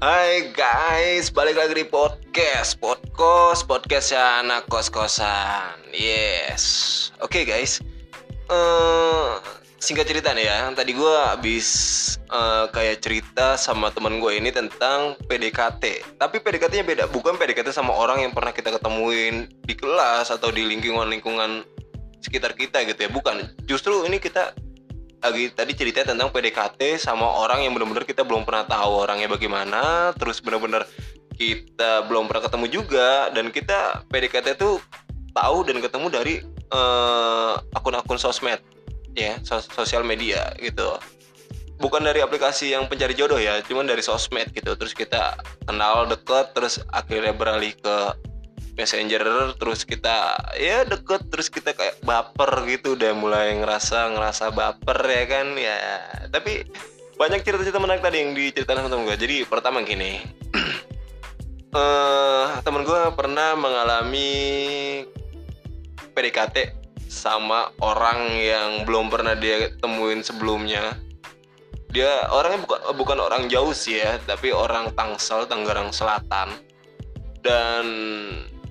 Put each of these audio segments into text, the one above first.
Hai guys, balik lagi di podcast Podcast, podcast ya anak kos-kosan. Yes. Oke okay, guys. Uh, Singkat cerita nih ya. Tadi gue habis uh, kayak cerita sama temen gue ini tentang PDKT Tapi PDKT-nya beda. Bukan PDKT sama orang yang pernah kita ketemuin di kelas Atau di lingkungan-lingkungan sekitar kita gitu ya. Bukan. Justru ini kita lagi tadi cerita tentang PDKT sama orang yang benar-benar kita belum pernah tahu orangnya bagaimana, terus benar-benar kita belum pernah ketemu juga dan kita PDKT itu tahu dan ketemu dari eh, akun-akun sosmed ya, sos sosial media gitu. Bukan dari aplikasi yang pencari jodoh ya, cuman dari sosmed gitu. Terus kita kenal deket, terus akhirnya beralih ke messenger terus kita ya deket terus kita kayak baper gitu udah mulai ngerasa ngerasa baper ya kan? Ya tapi banyak cerita-cerita menarik tadi yang diceritakan sama temen gue jadi pertama gini uh, temen gue pernah mengalami PDKT sama orang yang belum pernah dia temuin sebelumnya. Dia orangnya bukan bukan orang jauh sih ya tapi orang Tangsel Tangerang Selatan. Dan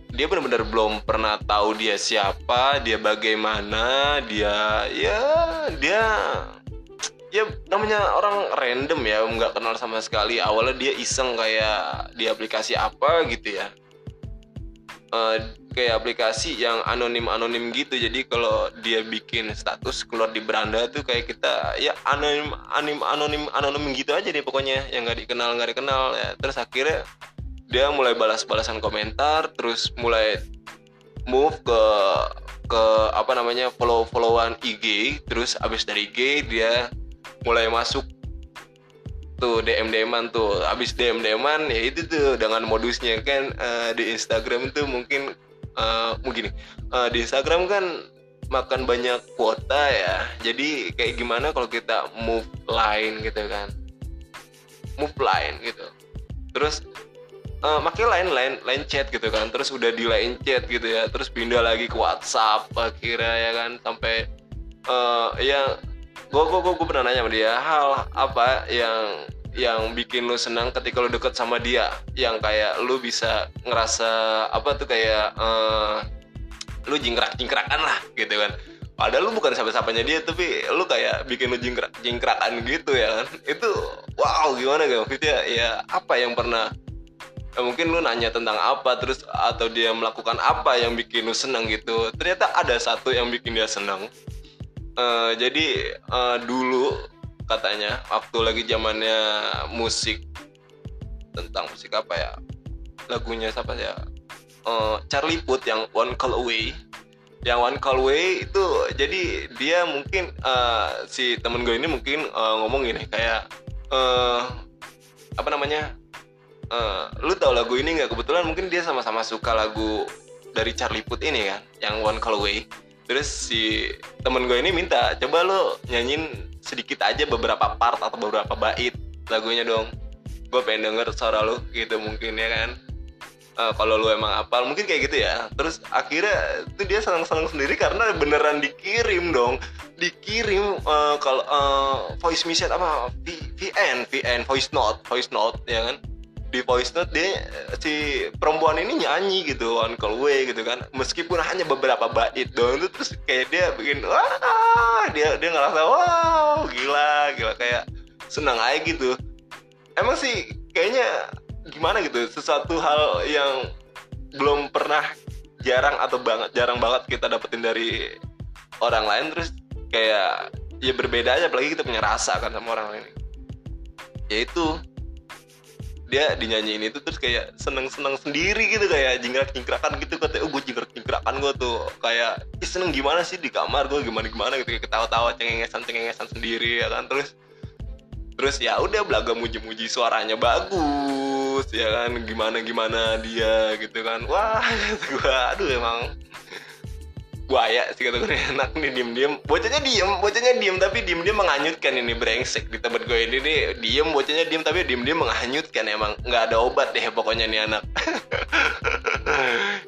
dia benar-benar belum pernah tahu dia siapa, dia bagaimana, dia ya dia ya namanya orang random ya nggak kenal sama sekali. Awalnya dia iseng kayak di aplikasi apa gitu ya. Uh, kayak aplikasi yang anonim anonim gitu. Jadi kalau dia bikin status keluar di beranda tuh kayak kita ya anonim anonim anonim anonim gitu aja deh pokoknya. Yang nggak dikenal nggak dikenal ya. Terus akhirnya dia mulai balas-balasan komentar terus mulai move ke ke apa namanya follow followan IG terus abis dari IG dia mulai masuk tuh DM DMan tuh. Abis DM DMan ya itu tuh dengan modusnya kan uh, di Instagram tuh mungkin uh, mungkin uh, di Instagram kan makan banyak kuota ya. Jadi kayak gimana kalau kita move line gitu kan? Move line gitu. Terus uh, makin lain lain lain chat gitu kan. Terus udah di lain chat gitu ya. Terus pindah lagi ke WhatsApp akhirnya ya kan. Sampai uh, ya gue gue gue pernah nanya sama dia hal apa yang yang bikin lu senang ketika lu deket sama dia? Yang kayak lu bisa ngerasa apa tuh kayak uh, lu jingkrak jingkrakan lah gitu kan. Padahal lu bukan siapa-siapanya dia tapi lu kayak bikin lu jingkrak jingkrakan gitu ya kan. Itu wow gimana gitu maksudnya ya apa yang pernah ya mungkin lu nanya tentang apa terus atau dia melakukan apa yang bikin lu senang gitu. Ternyata ada satu yang bikin dia senang uh, jadi uh, dulu katanya waktu lagi zamannya musik tentang musik apa ya lagunya siapa ya uh, Charlie Puth yang One Call Away. Yang One Call Away itu jadi dia mungkin uh, si temen gue ini mungkin uh, ngomong gini kayak uh, apa namanya uh, lu tau lagu ini nggak? Kebetulan mungkin dia sama-sama suka lagu dari Charlie Puth ini kan yang One Call Away. Terus si temen gue ini minta coba lu nyanyiin sedikit aja beberapa part atau beberapa bait lagunya dong. Gue pengen denger suara lu gitu mungkin ya kan. Uh, kalau lu emang apal mungkin kayak gitu ya. Terus akhirnya itu dia senang-senang sendiri karena beneran dikirim dong. Dikirim uh, kalau uh, voice message apa? VN VN voice note voice note ya kan di voice note dia si perempuan ini nyanyi gitu on call way gitu kan. Meskipun hanya beberapa bait doang itu terus kayak dia bikin wah! Dia dia ngerasa wow gila gila. Kayak senang aja gitu. Emang sih kayaknya gimana gitu sesuatu hal yang belum pernah jarang atau banget jarang banget kita dapetin dari orang lain terus kayak ya berbeda aja apalagi kita punya rasa kan sama orang lain. Ya itu dia dinyanyiin itu terus kayak seneng-seneng sendiri gitu kayak jingkrak-jingkrakan gitu. Katanya oh gue jingkrak-jingkrakan gue tuh. Kayak Ih, seneng gimana sih di kamar gue gimana-gimana gitu kayak ketawa-tawa cengengesan-cengengesan sendiri ya kan? Terus terus ya udah belaga muji-muji suaranya bagus ya kan? Gimana-gimana dia gitu kan? Wah gue aduh emang buaya sih kata gue enak nih diem diem bocahnya diem bocahnya diem tapi diem diem menganyutkan ini brengsek di tempat gue ini nih. Diem bocahnya diem tapi diem diem menganyutkan emang. Nggak ada obat deh pokoknya nih anak.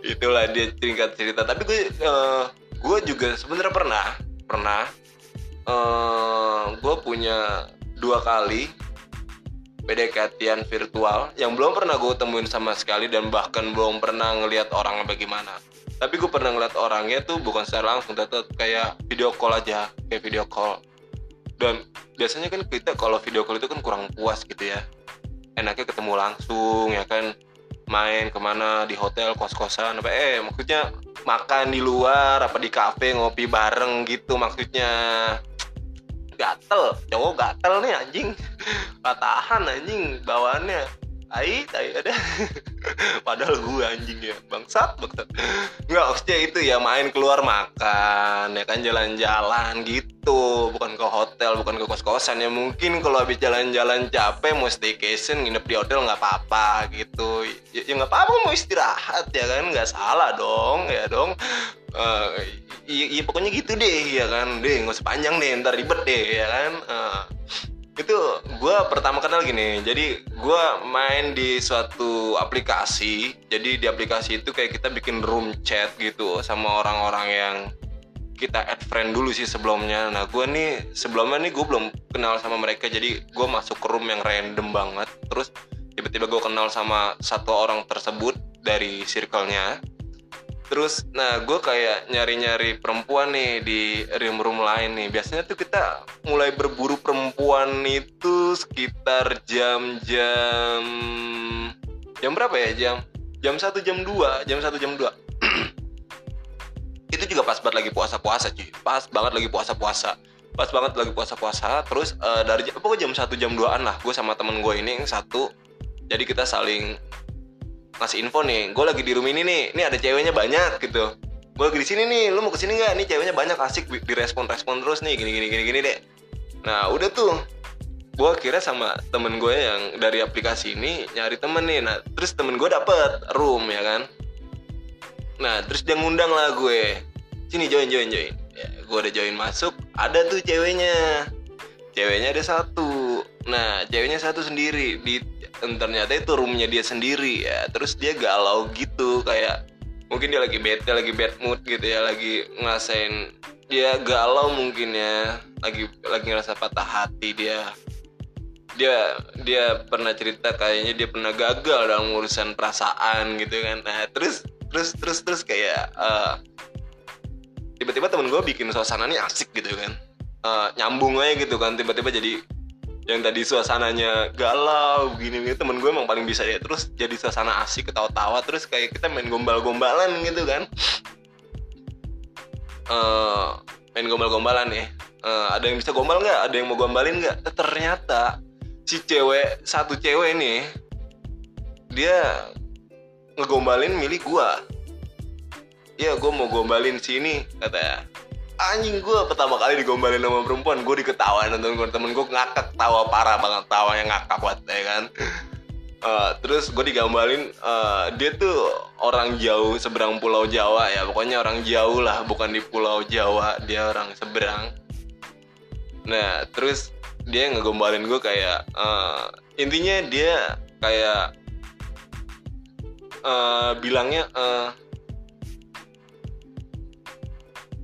Itulah dia cerita cerita. Tapi gue uh, gue juga sebenarnya pernah pernah uh, gue punya dua kali PDKT virtual yang belum pernah gue temuin sama sekali dan bahkan belum pernah ngelihat orangnya bagaimana tapi gue pernah ngeliat orangnya tuh bukan secara langsung tetap kayak video call aja kayak video call. Dan biasanya kan kita kalau video call itu kan kurang puas gitu ya. Enaknya ketemu langsung ya kan? Main ke mana di hotel kos-kosan apa eh maksudnya makan di luar apa di kafe ngopi bareng gitu maksudnya. Gatel cowok gatel nih anjing. Patahan anjing bawaannya tai tai ada. Padahal gue anjing ya bangsat bangsat. Nggak maksudnya itu ya main keluar makan ya kan jalan-jalan gitu. Bukan ke hotel bukan ke kos-kosan ya. Mungkin kalau habis jalan-jalan capek mau staycation nginep di hotel nggak apa-apa gitu. Ya, ya nggak apa-apa mau istirahat ya kan. Nggak salah dong ya dong. Uh, iya pokoknya gitu deh ya kan. Deh nggak sepanjang deh ntar ribet deh ya kan. Uh, itu gue pertama kenal gini jadi gue main di suatu aplikasi. Jadi di aplikasi itu kayak kita bikin room chat gitu sama orang-orang yang kita add friend dulu sih sebelumnya. Nah gue nih sebelumnya nih gue belum kenal sama mereka jadi gue masuk ke room yang random banget. Terus tiba-tiba gue kenal sama satu orang tersebut dari circle-nya terus nah gue kayak nyari-nyari perempuan nih di room-room lain nih. Biasanya tuh kita mulai berburu perempuan itu sekitar jam-jam jam berapa ya? Jam jam satu jam 2 jam satu jam 2 itu juga pas banget lagi puasa-puasa cuy. Pas banget lagi puasa-puasa. Pas banget lagi puasa-puasa terus uh, dari pokoknya jam satu jam 2an lah gue sama temen gue ini yang satu. Jadi kita saling ngasih info nih gue lagi di room ini nih ini ada ceweknya banyak gitu. Gue lagi di sini nih lu mau ke sini nggak? Nih ceweknya banyak asik direspon respon terus nih gini gini gini gini deh. Nah udah tuh gue kira sama temen gue yang dari aplikasi ini nyari temen nih. Nah terus temen gue dapet room ya kan? Nah terus dia ngundang lah gue sini join join join. Ya, gue udah join masuk ada tuh ceweknya. Ceweknya ada satu. Nah ceweknya satu sendiri. Di ternyata itu roomnya dia sendiri ya. Terus dia galau gitu kayak mungkin dia lagi bete lagi bad mood gitu ya lagi ngerasain dia galau mungkin ya lagi lagi ngerasa patah hati dia. Dia dia pernah cerita kayaknya dia pernah gagal dalam urusan perasaan gitu kan. Nah terus terus terus terus kayak uh, tiba-tiba temen gue bikin suasananya asik gitu kan. Uh, nyambung aja gitu kan tiba-tiba jadi yang tadi suasananya galau gini gitu temen gue emang paling bisa ya terus jadi suasana asik ketawa-tawa terus kayak kita main gombal-gombalan gitu kan. Uh, main gombal-gombalan nih uh, ada yang bisa gombal nggak? Ada yang mau gombalin nggak? Eh, ternyata si cewek satu cewek nih dia ngegombalin milih gue Iya gue mau gombalin sini kata anjing gue pertama kali digombalin sama perempuan gue diketawain nonton gue temen gue ngakak tawa parah banget tawa yang ngakak buat ya kan? Uh, terus gue digambalin uh, dia tuh orang jauh seberang pulau Jawa ya. Pokoknya orang jauh lah bukan di pulau Jawa dia orang seberang. Nah terus dia ngegombalin gue kayak uh, intinya dia kayak uh, bilangnya uh,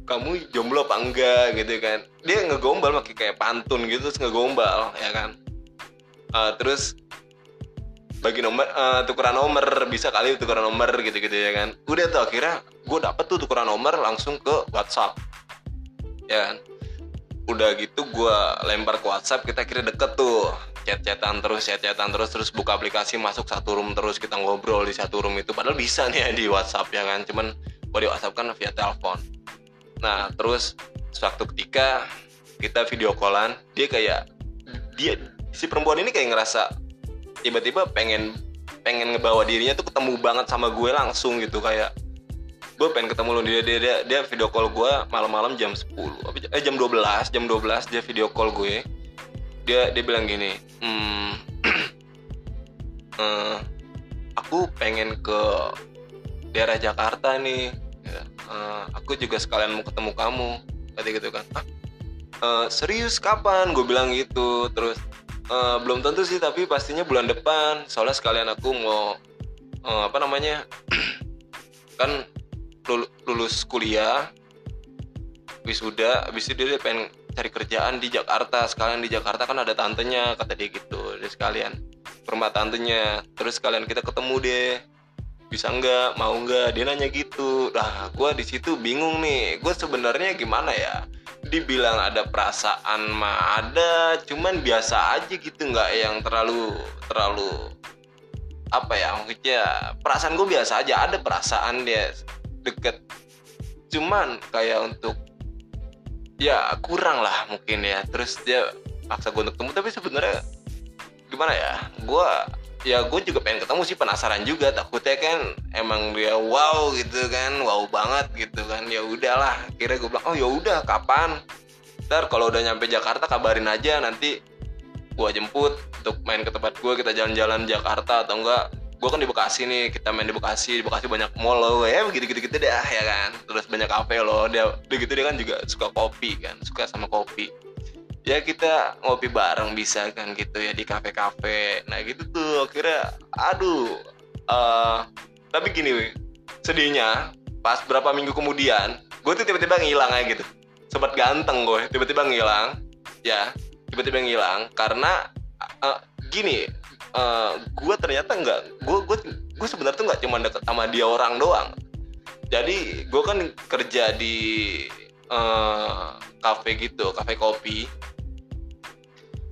kamu jomblo apa enggak gitu kan. Dia ngegombal pakai kayak pantun gitu terus ngegombal ya kan. Uh, terus bagi nomor uh, tukeran nomor bisa kali tukeran nomor gitu-gitu ya kan. Udah tuh akhirnya gue dapet tuh tukeran nomor langsung ke WhatsApp ya kan. Udah gitu gue lempar ke WhatsApp kita kira deket tuh. Chat-chatan terus chat-chatan terus terus buka aplikasi masuk satu room terus kita ngobrol di satu room itu. Padahal bisa nih ya di WhatsApp ya kan. Cuman kalau di WhatsApp kan via telepon nah terus suatu ketika kita video callan dia kayak dia si perempuan ini kayak ngerasa tiba-tiba pengen pengen ngebawa dirinya tuh ketemu banget sama gue langsung gitu kayak gue pengen ketemu lu dia dia dia, dia video call gue malam-malam jam 10 eh jam 12 jam 12 dia video call gue. Dia dia bilang gini hmm, uh, aku pengen ke daerah Jakarta nih uh, aku juga sekalian mau ketemu kamu. Tadi gitu kan. Ah, uh, serius kapan? Gue bilang gitu. Terus uh, belum tentu sih tapi pastinya bulan depan. Soalnya sekalian aku mau uh, apa namanya? Kan lulus kuliah wisuda habis itu dia pengen cari kerjaan di Jakarta. Sekalian di Jakarta kan ada tantenya kata dia gitu. Dia sekalian rumah tantenya. Terus kalian kita ketemu deh bisa nggak? Mau nggak? Dia nanya gitu. Nah gue di situ bingung nih. Gue sebenarnya gimana ya? Dibilang ada perasaan mah ada cuman biasa aja gitu. Nggak yang terlalu terlalu apa ya maksudnya? Perasaan gue biasa aja. Ada perasaan dia deket. Cuman kayak untuk ya kurang lah mungkin ya. Terus dia paksa gue untuk ketemu tapi sebenarnya gimana ya? Gue ya gue juga pengen ketemu sih penasaran juga. Takutnya kan emang dia wow gitu kan wow banget gitu kan. Ya udahlah kira gue bilang oh ya udah kapan? Ntar kalau udah nyampe Jakarta kabarin aja. Nanti gue jemput untuk main ke tempat gue kita jalan-jalan Jakarta atau enggak. Gue kan di Bekasi nih kita main di Bekasi. Di Bekasi banyak mall loh. Ya begitu gitu gitu deh ya kan. Terus banyak kafe loh. Dia begitu dia kan juga suka kopi kan suka sama kopi ya kita ngopi bareng bisa kan gitu ya di kafe-kafe. Nah gitu tuh akhirnya aduh uh, tapi gini weh sedihnya pas berapa minggu kemudian gue tuh tiba-tiba ngilang aja gitu. Sobat ganteng gue tiba-tiba ngilang ya tiba-tiba ngilang karena uh, gini uh, eh, gue ternyata nggak gue gue gue sebenarnya tuh nggak cuma deket sama dia orang doang. Jadi gue kan kerja di uh, kafe gitu kafe kopi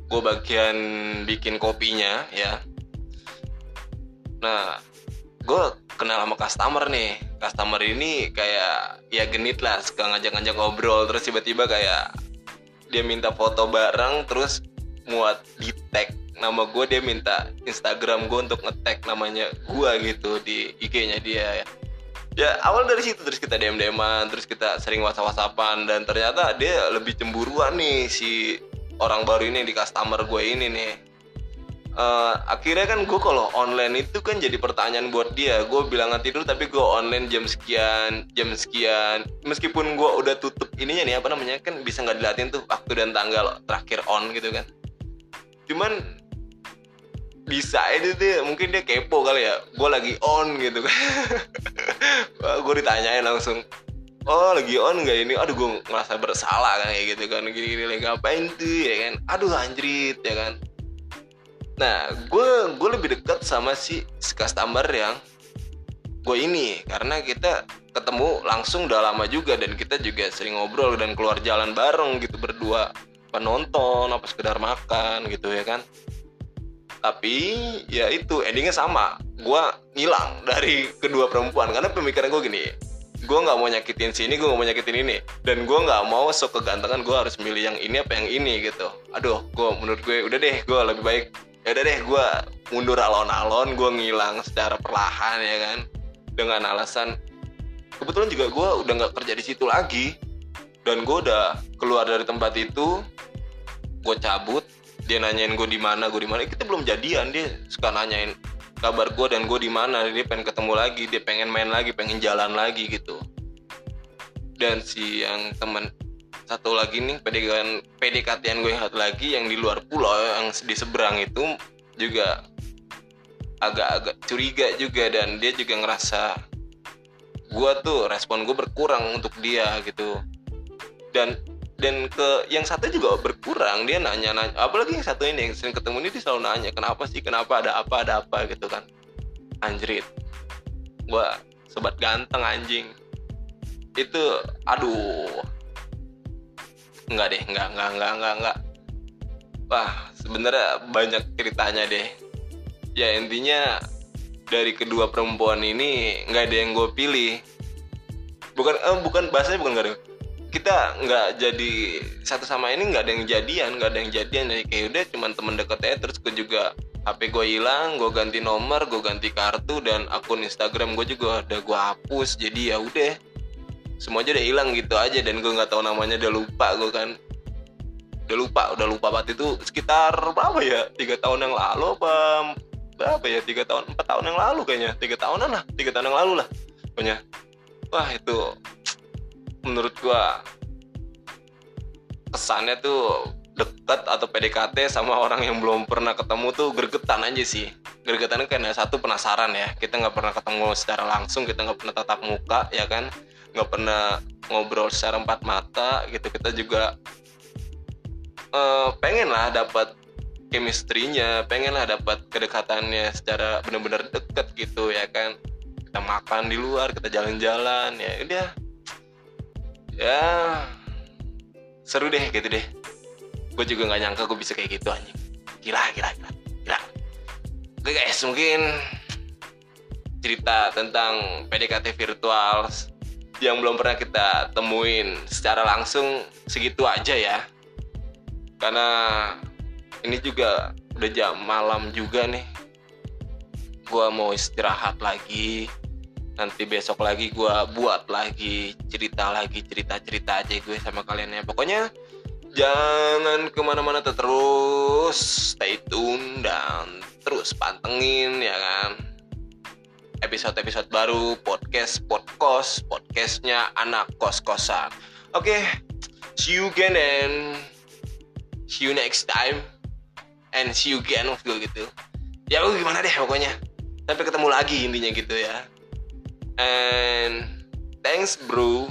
gue bagian bikin kopinya ya. Nah gue kenal sama customer nih. Customer ini kayak ya genit lah suka ngajak-ngajak ngobrol. Terus tiba-tiba kayak dia minta foto bareng terus muat di tag nama gue dia minta Instagram gue untuk ngetek namanya gue gitu di IG-nya dia ya. Ya awal dari situ terus kita dm dman terus kita sering whatsapp whatsappan dan ternyata dia lebih cemburuan nih si orang baru ini di customer gue ini nih. Uh, akhirnya kan gue kalau online itu kan jadi pertanyaan buat dia. Gue bilang tidur tapi gue online jam sekian jam sekian. Meskipun gue udah tutup ininya nih apa namanya kan bisa nggak dilatih tuh waktu dan tanggal terakhir on gitu kan. Cuman bisa itu tuh mungkin dia kepo kali ya. Gue lagi on gitu kan. Gue ditanyain langsung oh lagi on gak ini? Aduh gue ngerasa bersalah kan kayak gitu kan. Gini gini ngapain tuh ya kan? Aduh anjrit ya kan? Nah gue gue lebih dekat sama si customer yang gue ini karena kita ketemu langsung udah lama juga dan kita juga sering ngobrol dan keluar jalan bareng gitu berdua. Penonton apa sekedar makan gitu ya kan? Tapi ya itu endingnya sama. Gue ngilang dari kedua perempuan karena pemikiran gue gini gue nggak mau nyakitin sini gue nggak mau nyakitin ini. Dan gue nggak mau sok kegantengan gue harus milih yang ini apa yang ini gitu. Aduh gue menurut gue udah deh gue lebih baik ya udah deh gue mundur alon-alon gue ngilang secara perlahan ya kan dengan alasan kebetulan juga gue udah nggak kerja di situ lagi. Dan gue udah keluar dari tempat itu gue cabut dia nanyain gue di mana gue di mana. Kita belum jadian dia suka nanyain kabar gue dan gue di mana. Dia pengen ketemu lagi dia pengen main lagi pengen jalan lagi gitu. Dan si yang teman satu lagi nih PDKT PDKT gue yang lagi yang di luar pulau yang di seberang itu juga agak-agak curiga juga dan dia juga ngerasa gue tuh respon gue berkurang untuk dia gitu. Dan dan ke yang satu juga berkurang dia nanya nanya apalagi yang satu ini yang sering ketemu ini dia selalu nanya kenapa sih? Kenapa ada apa ada apa? gitu kan. Anjrit. Gua sobat ganteng anjing. Itu aduh. Nggak deh nggak nggak nggak nggak nggak wah sebenarnya banyak ceritanya deh. Ya intinya dari kedua perempuan ini nggak ada yang gue pilih. Bukan eh, bukan bahasanya bukan nggak ada kita nggak jadi satu sama ini nggak ada yang jadian nggak ada yang jadian. Jadi kayak udah cuman temen deket aja. Terus gue juga HP gue hilang gue ganti nomor gue ganti kartu dan akun Instagram gue juga udah gue hapus. Jadi ya udah semuanya udah hilang gitu aja. Dan gue nggak tahu namanya udah lupa gue kan. Udah lupa udah lupa banget. Itu sekitar berapa ya? Tiga tahun yang lalu apa berapa ya? Tiga tahun empat tahun yang lalu kayaknya. Tiga tahunan lah tiga tahun yang lalu lah pokoknya. Wah itu menurut gua kesannya tuh deket atau PDKT sama orang yang belum pernah ketemu tuh gregetan aja sih. Gregetan karena satu penasaran ya. Kita nggak pernah ketemu secara langsung kita nggak pernah tatap muka ya kan? Nggak pernah ngobrol secara empat mata gitu. Kita juga uh, pengen lah dapat chemistry-nya pengen lah dapat kedekatannya secara benar-benar deket gitu ya kan? Kita makan di luar kita jalan-jalan ya udah ya seru deh gitu deh. Gue juga nggak nyangka gue bisa kayak gitu anjing. Gila gila gila gila. Oke guys mungkin cerita tentang PDKT virtual yang belum pernah kita temuin secara langsung segitu aja ya. Karena ini juga udah jam malam juga nih. Gue mau istirahat lagi nanti besok lagi gue buat lagi cerita lagi cerita cerita aja gue sama kalian ya. Pokoknya jangan ke mana-mana terus. Stay tune dan terus pantengin ya kan? Episode-episode baru podcast podcast podcastnya anak kos kosan oke okay, see you again and see you next time. And see you again of gitu. Ya gimana deh pokoknya. Sampai ketemu lagi intinya gitu ya and thanks bro